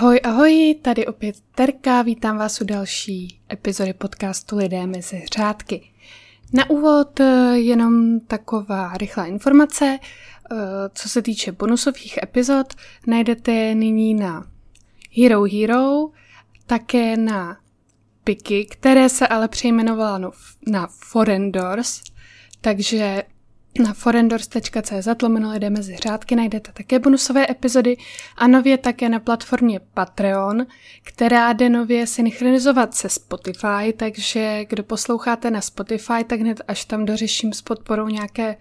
Ahoj, ahoj, tady opět Terka, vítám vás u další epizody podcastu Lidé mezi řádky. Na úvod eh, jenom taková rychlá informace, eh, co se týče bonusových epizod, najdete nyní na Hero Hero, také na Piky, které se ale přejmenovala na Foreign Doors, takže na forendors.cz lomeno lidé mezi řádky najdete také bonusové epizody a nově také na platformě Patreon, která jde nově synchronizovat se Spotify, takže kdo posloucháte na Spotify, tak hned až tam dořeším s podporou nějaké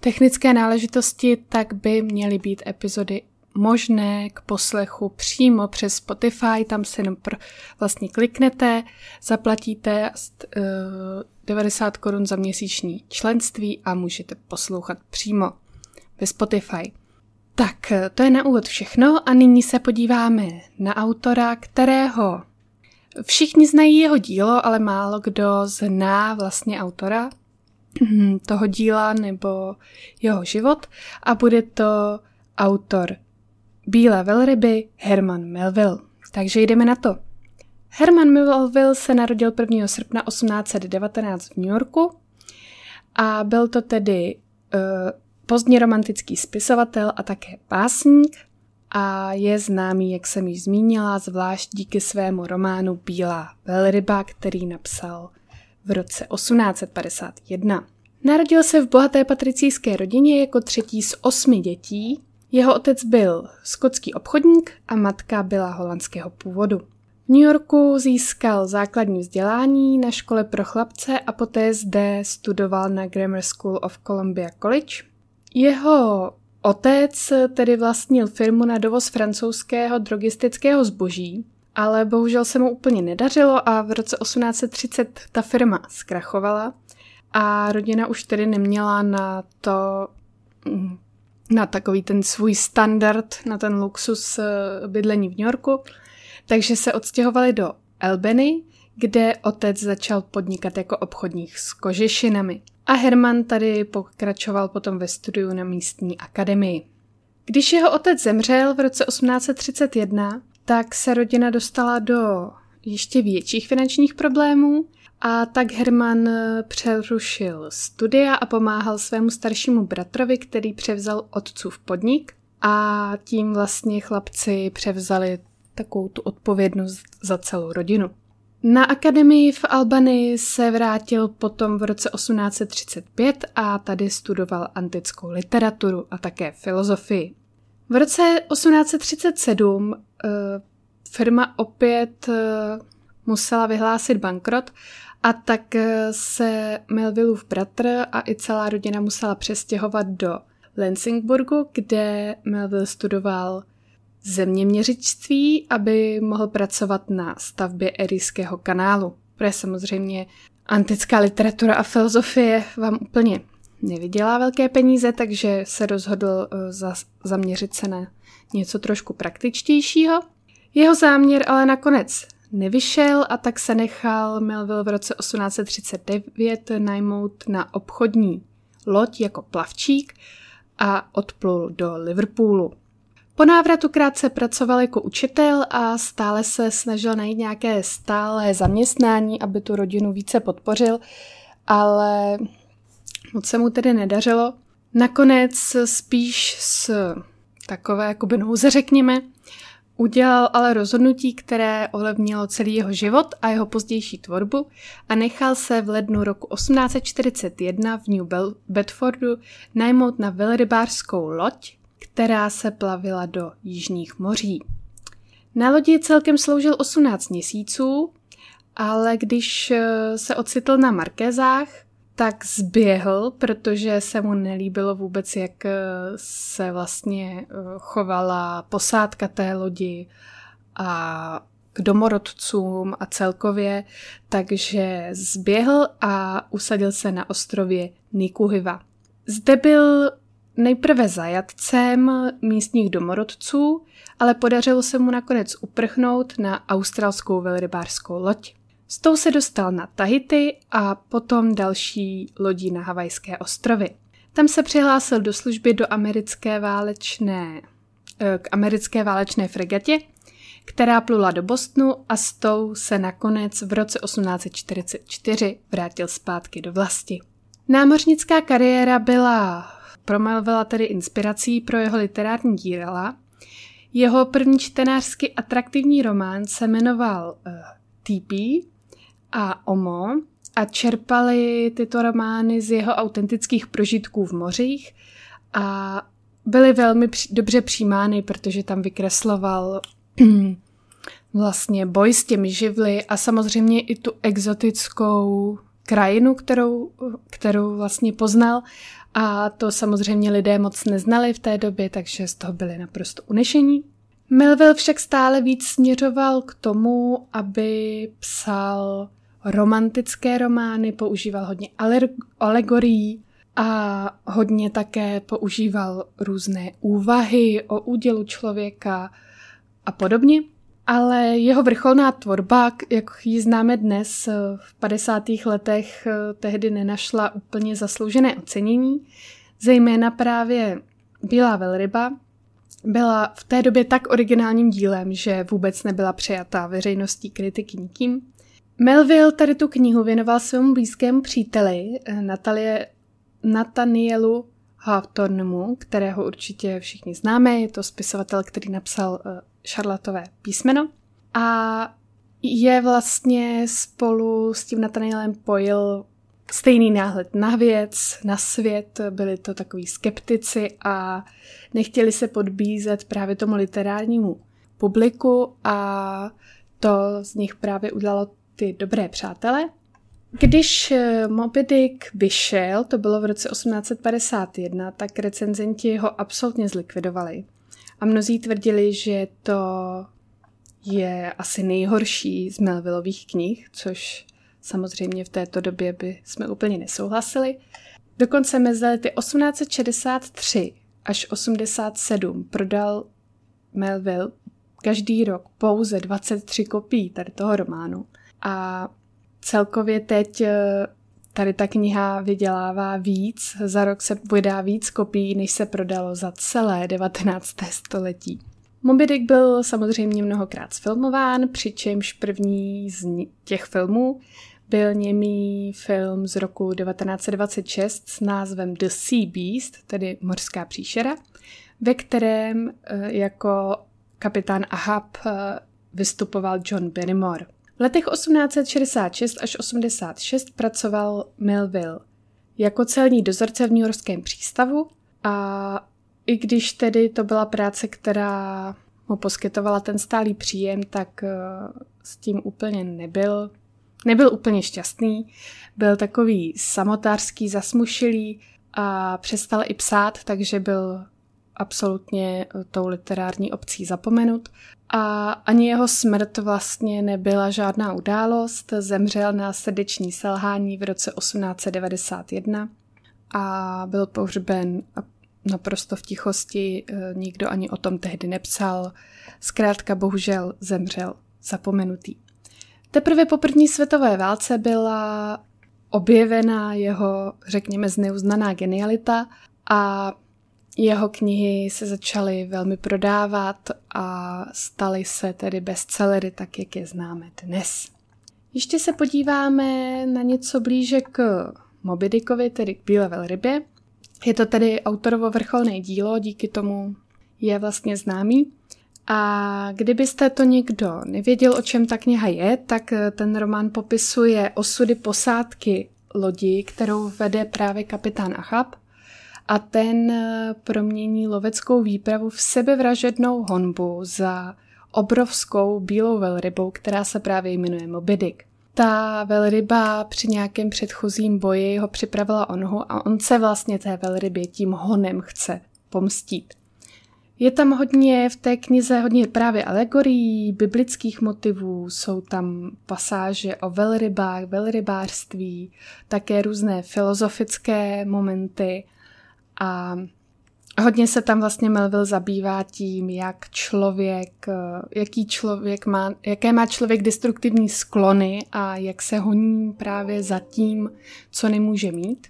technické náležitosti, tak by měly být epizody možné k poslechu přímo přes Spotify, tam si jenom pro, vlastně kliknete, zaplatíte uh, 90 korun za měsíční členství a můžete poslouchat přímo ve Spotify. Tak, to je na úvod všechno a nyní se podíváme na autora, kterého všichni znají jeho dílo, ale málo kdo zná vlastně autora toho díla nebo jeho život a bude to autor Bílé velryby Herman Melville. Takže jdeme na to. Herman Melville se narodil 1. srpna 1819 v New Yorku a byl to tedy uh, pozdně romantický spisovatel a také básník a je známý, jak jsem již zmínila, zvlášť díky svému románu Bílá velryba, který napsal v roce 1851. Narodil se v bohaté patricijské rodině jako třetí z osmi dětí. Jeho otec byl skotský obchodník a matka byla holandského původu. V New Yorku získal základní vzdělání na škole pro chlapce a poté zde studoval na Grammar School of Columbia College. Jeho otec tedy vlastnil firmu na dovoz francouzského drogistického zboží, ale bohužel se mu úplně nedařilo a v roce 1830 ta firma zkrachovala a rodina už tedy neměla na to na takový ten svůj standard, na ten luxus eh, bydlení v New Yorku, takže se odstěhovali do Albany, kde otec začal podnikat jako obchodník s kožešinami. A Herman tady pokračoval potom ve studiu na místní akademii. Když jeho otec zemřel v roce 1831, tak se rodina dostala do ještě větších finančních problémů a tak Herman přerušil studia a pomáhal svému staršímu bratrovi, který převzal otcův podnik a tím vlastně chlapci převzali takovou tu odpovědnost za celou rodinu. Na akademii v Albany se vrátil potom v roce 1835 a tady studoval antickou literaturu a také filozofii. V roce 1837 uh, eh, firma opět uh, musela vyhlásit bankrot a tak uh, se Melvilleův bratr a i celá rodina musela přestěhovat do Lansingburgu, kde Melville studoval zeměměřičství, aby mohl pracovat na stavbě Erijského kanálu. Protože samozřejmě antická literatura a filozofie vám úplně nevydělá velké peníze, takže se rozhodl eh, za, zaměřit se na něco trošku praktičtějšího. Jeho záměr ale nakonec nevyšel a tak se nechal Melville v roce 1839 najmout na obchodní loď jako plavčík a odplul do Liverpoolu. Po návratu krátce pracoval jako učitel a stále se snažil najít nějaké stále zaměstnání, aby tu rodinu více podpořil, ale moc se mu tedy nedařilo. Nakonec spíš z takové jakoby nouze řekněme, udělal ale rozhodnutí, které ovlivnilo celý jeho život a jeho pozdější tvorbu a nechal se v lednu roku 1841 v New Bedfordu najmout na velrybářskou loď, která se plavila do jižních moří. Na lodi celkem sloužil 18 měsíců, ale když eh, se ocitl na Markézách, tak zběhl, protože se mu nelíbilo vůbec, jak eh, se vlastně eh, chovala posádka té lodi a k domorodcům a celkově, takže zběhl a usadil se na ostrově Nikuhiva. Zde byl nejprve zajatcem místních domorodců, ale podařilo se mu nakonec uprchnout na australskou velrybářskou loď. S tou se dostal na Tahiti a potom další lodí na Havajské ostrovy. Tam se přihlásil do služby do americké válečné, eh, k americké válečné fregatě, která plula do Bostonu a s tou se nakonec v roce 1844 vrátil zpátky do vlasti. Námořnická kariéra byla pro Melvilla tedy inspirací pro jeho literární díla. Jeho první čtenářsky atraktivní román se jmenoval uh, eh, TP a Omo a čerpali tyto romány z jeho autentických prožitků v mořích a byly velmi při- dobře přijímány, protože tam vykresloval vlastně boj s těmi živly a samozřejmě i tu exotickou krajinu, kterou, kterou vlastně poznal a to samozřejmě lidé moc neznali v té době, takže z toho byli naprosto unešení. Melville však stále víc směřoval k tomu, aby psal romantické romány, používal hodně alegorií a hodně také používal různé úvahy o údělu člověka a podobně. Ale jeho vrcholná tvorba, jak ji známe dnes, v 50. letech tehdy nenašla úplně zasloužené ocenění, zejména právě Bílá velryba, byla v té době tak originálním dílem, že vůbec nebyla přijatá veřejností kritiky nikým. Melville tady tu knihu věnoval svému blízkému příteli eh, Natalie, Nathanielu Hawthornemu, kterého určitě všichni známe. Je to spisovatel, který napsal Charlotové písmeno. A je vlastně spolu s tím Nathanielem pojil stejný náhled na věc, na svět, byli to takový skeptici a nechtěli se podbízet právě tomu literárnímu publiku a to z nich právě udělalo ty dobré přátele. Když eh, Moby Dick vyšel, to bylo v roce 1851, tak recenzenti ho absolutně zlikvidovali. A mnozí tvrdili, že to je asi nejhorší z Melvillových knih, což samozřejmě v této době by jsme úplně nesouhlasili. Dokonce mezi lety 1863 až 87 prodal Melville každý rok pouze 23 kopií tady toho románu. A celkově teď eh, tady ta kniha vydělává víc, za rok se vydá víc kopií, než se prodalo za celé 19. století. Moby Dick byl samozřejmě mnohokrát sfilmován, přičemž první z těch filmů byl němý film z roku 1926 s názvem The Sea Beast, tedy Mořská příšera, ve kterém eh, jako kapitán Ahab eh, vystupoval John Barrymore. V letech 1866 až 86 pracoval Melville jako celní dozorce v New Yorkském přístavu a i když tedy to byla práce, která mu poskytovala ten stálý příjem, tak eh, s tím úplně nebyl. Nebyl úplně šťastný, byl takový samotářský, zasmušilý a přestal i psát, takže byl absolutně eh, tou literární obcí zapomenut. A ani jeho smrt vlastně nebyla žádná událost. Zemřel na srdeční selhání v roce 1891 a byl pohřben naprosto v tichosti, eh, nikdo ani o tom tehdy nepsal. Zkrátka bohužel zemřel zapomenutý. Teprve po první světové válce byla objevena jeho, řekněme, zneuznaná genialita a jeho knihy se začaly velmi prodávat a staly se tedy bestsellery, tak jak je známe dnes. Ještě se podíváme na něco blíže k Moby Dickovi, tedy k Bílé velrybě. Je to tedy autorovo vrcholné dílo, díky tomu je vlastně známý. A kdybyste to někdo nevěděl, o čem ta kniha je, tak ten román popisuje osudy posádky lodi, kterou vede právě kapitán Achab a ten eh, promění loveckou výpravu v sebevražednou honbu za obrovskou bílou velrybou, která se právě jmenuje Moby Dick. Ta velryba při nějakém předchozím boji ho připravila o nohu a on se vlastně té velrybě tím honem chce pomstít. Je tam hodně v té knize hodně právě alegorií, biblických motivů, jsou tam pasáže o velrybách, velrybářství, také různé filozofické momenty a hodně se tam vlastně Melville zabývá tím, jak člověk, jaký člověk má, jaké má člověk destruktivní sklony a jak se honí právě za tím, co nemůže mít.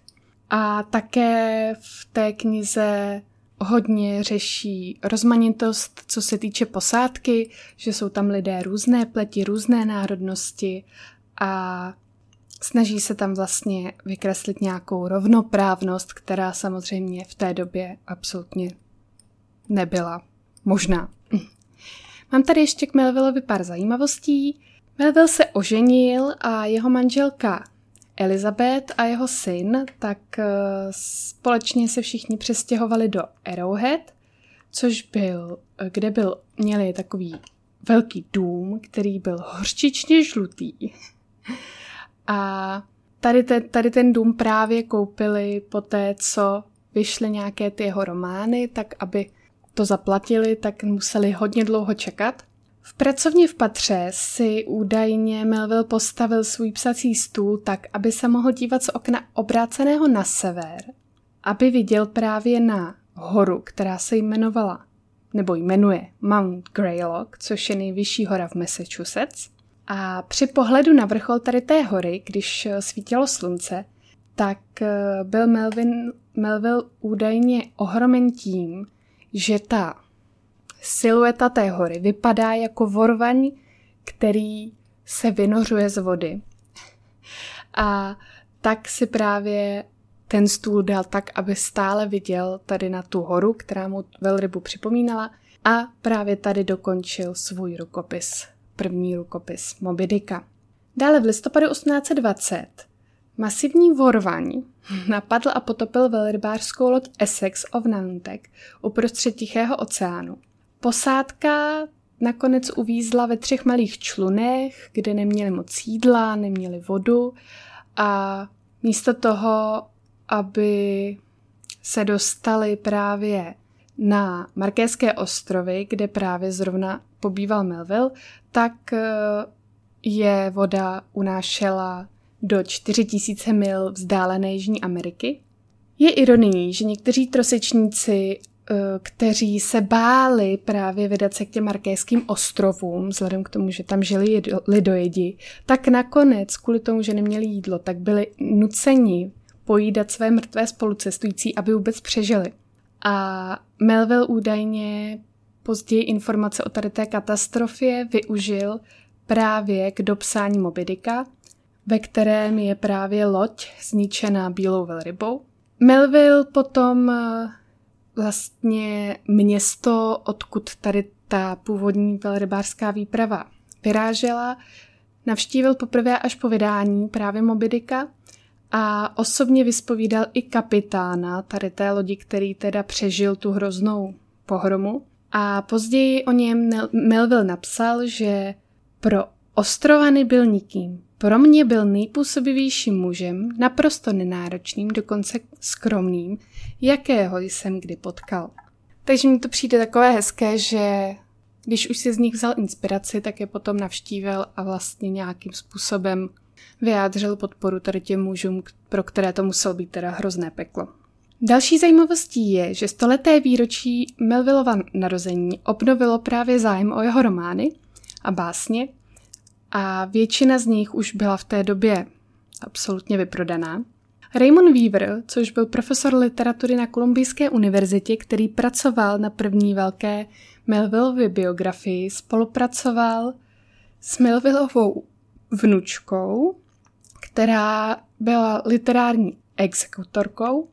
A také v té knize hodně řeší rozmanitost, co se týče posádky, že jsou tam lidé různé pleti, různé národnosti a snaží se tam vlastně vykreslit nějakou rovnoprávnost, která samozřejmě v té době absolutně nebyla možná. Mám tady ještě k Melvillovi pár zajímavostí. Melville se oženil a jeho manželka Elizabeth a jeho syn tak eh, společně se všichni přestěhovali do Arrowhead, což byl, eh, kde byl, měli takový velký dům, který byl horčičně žlutý. A tady ten, tady ten dům právě koupili po té, co vyšly nějaké ty jeho romány, tak aby to zaplatili, tak museli hodně dlouho čekat. V pracovně v patře si údajně Melville postavil svůj psací stůl tak, aby se mohl dívat z okna obráceného na sever, aby viděl právě na horu, která se jmenovala, nebo jmenuje Mount Greylock, což je nejvyšší hora v Massachusetts. A při pohledu na vrchol tady té hory, když svítilo slunce, tak eh, byl Melvin, Melville údajně ohromen tím, že ta silueta té hory vypadá jako vorvaň, který se vynořuje z vody. A tak si právě ten stůl dal tak, aby stále viděl tady na tu horu, která mu velrybu připomínala a právě tady dokončil svůj rukopis, první rukopis Moby Dicka. Dále v listopadu 1820 masivní vorvaň napadl a potopil velrybářskou loď Essex of Nantucket uprostřed Tichého oceánu. Posádka nakonec uvízla ve třech malých člunech, kde neměli moc jídla, neměli vodu a místo toho, aby se dostali právě na Markéské ostrovy, kde právě zrovna pobýval Melville, tak eh, je voda unášela do 4000 mil vzdálené Jižní Ameriky. Je ironií, že někteří trosečníci Eh, kteří se báli právě vydat se k těm Markéským ostrovům, vzhledem k tomu, že tam žili lidojedi, tak nakonec, kvůli tomu, že neměli jídlo, tak byli nuceni pojídat své mrtvé spolucestující, aby vůbec přežili. A Melville údajně později informace o tady té katastrofě využil právě k dopsání Mobidika, ve kterém je právě loď zničená bílou velrybou. Melville potom eh, vlastně město, odkud tady ta původní velrybářská výprava vyrážela, navštívil poprvé až po vydání právě Mobidika a osobně vyspovídal i kapitána tady té lodi, který teda přežil tu hroznou pohromu. A později o něm Melville napsal, že pro ostrovany byl nikým. Pro mě byl nejpůsobivějším mužem, naprosto nenáročným, dokonce skromným, jakého jsem kdy potkal. Takže mi to přijde takové hezké, že když už si z nich vzal inspiraci, tak je potom navštívil a vlastně nějakým způsobem vyjádřil podporu tady těm mužům, pro které to muselo být teda hrozné peklo. Další zajímavostí je, že stoleté výročí Melvillova narození obnovilo právě zájem o jeho romány a básně a většina z nich už byla v té době absolutně vyprodaná. Raymond Weaver, což byl profesor literatury na Kolumbijské univerzitě, který pracoval na první velké Melvillově biografii, spolupracoval s Melvillovou vnučkou, která byla literární exekutorkou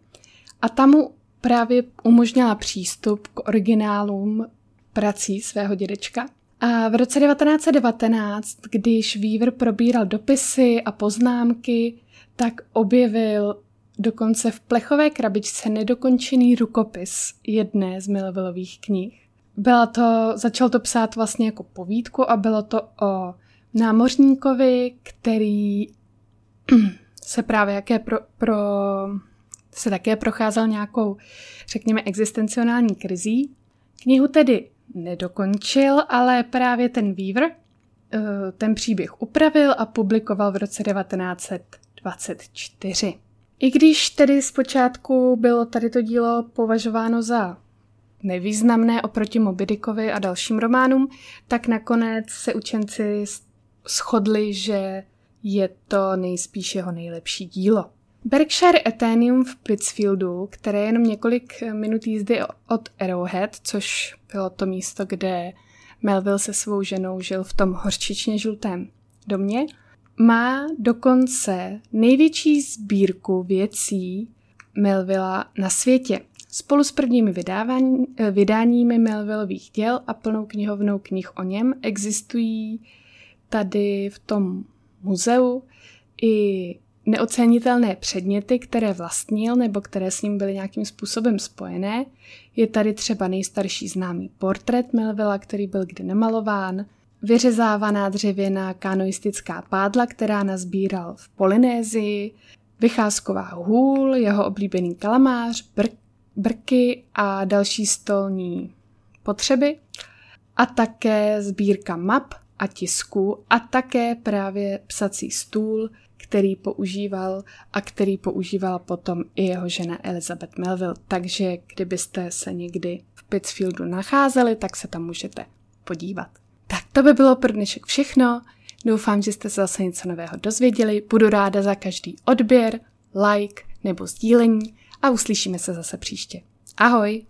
a tam mu právě umožnila přístup k originálům prací svého dědečka. A v roce 1919, když Weaver probíral dopisy a poznámky, tak objevil dokonce v plechové krabičce nedokončený rukopis jedné z Melvillových knih. Byla to, začal to psát vlastně jako povídku a bylo to o námořníkovi, který se právě jaké pro, pro, se také procházel nějakou, řekněme, existenciální krizí. Knihu tedy nedokončil, ale právě ten Weaver eh, ten příběh upravil a publikoval v roce 1924. I když tedy zpočátku bylo tady to dílo považováno za nevýznamné oproti Mobidikovi a dalším románům, tak nakonec se učenci shodli, že je to nejspíš jeho nejlepší dílo. Berkshire Atheneum v Pittsfieldu, které je jenom několik minut jízdy od Arrowhead, což bylo to místo, kde Melville se svou ženou žil v tom horčičně žlutém domě, má dokonce největší sbírku věcí Melvilla na světě. Spolu s prvními vydávání, eh, vydáními Melvillových děl a plnou knihovnou knih o něm existují tady v tom muzeu i neocenitelné předměty, které vlastnil nebo které s ním byly nějakým způsobem spojené. Je tady třeba nejstarší známý portrét Melvilla, který byl kdy nemalován, vyřezávaná dřevěná kanoistická pádla, která nazbíral v Polynézii, vycházková hůl, jeho oblíbený kalamář, br- brky a další stolní potřeby. A také sbírka map a tisků a také právě psací stůl, který používal a který používala potom i jeho žena Elizabeth Melville. Takže kdybyste se někdy v Pittsfieldu nacházeli, tak se tam můžete podívat. Tak to by bylo pro dnešek všechno. Doufám, že jste se zase něco nového dozvěděli. Budu ráda za každý odběr, like nebo sdílení a uslyšíme se zase příště. Ahoj!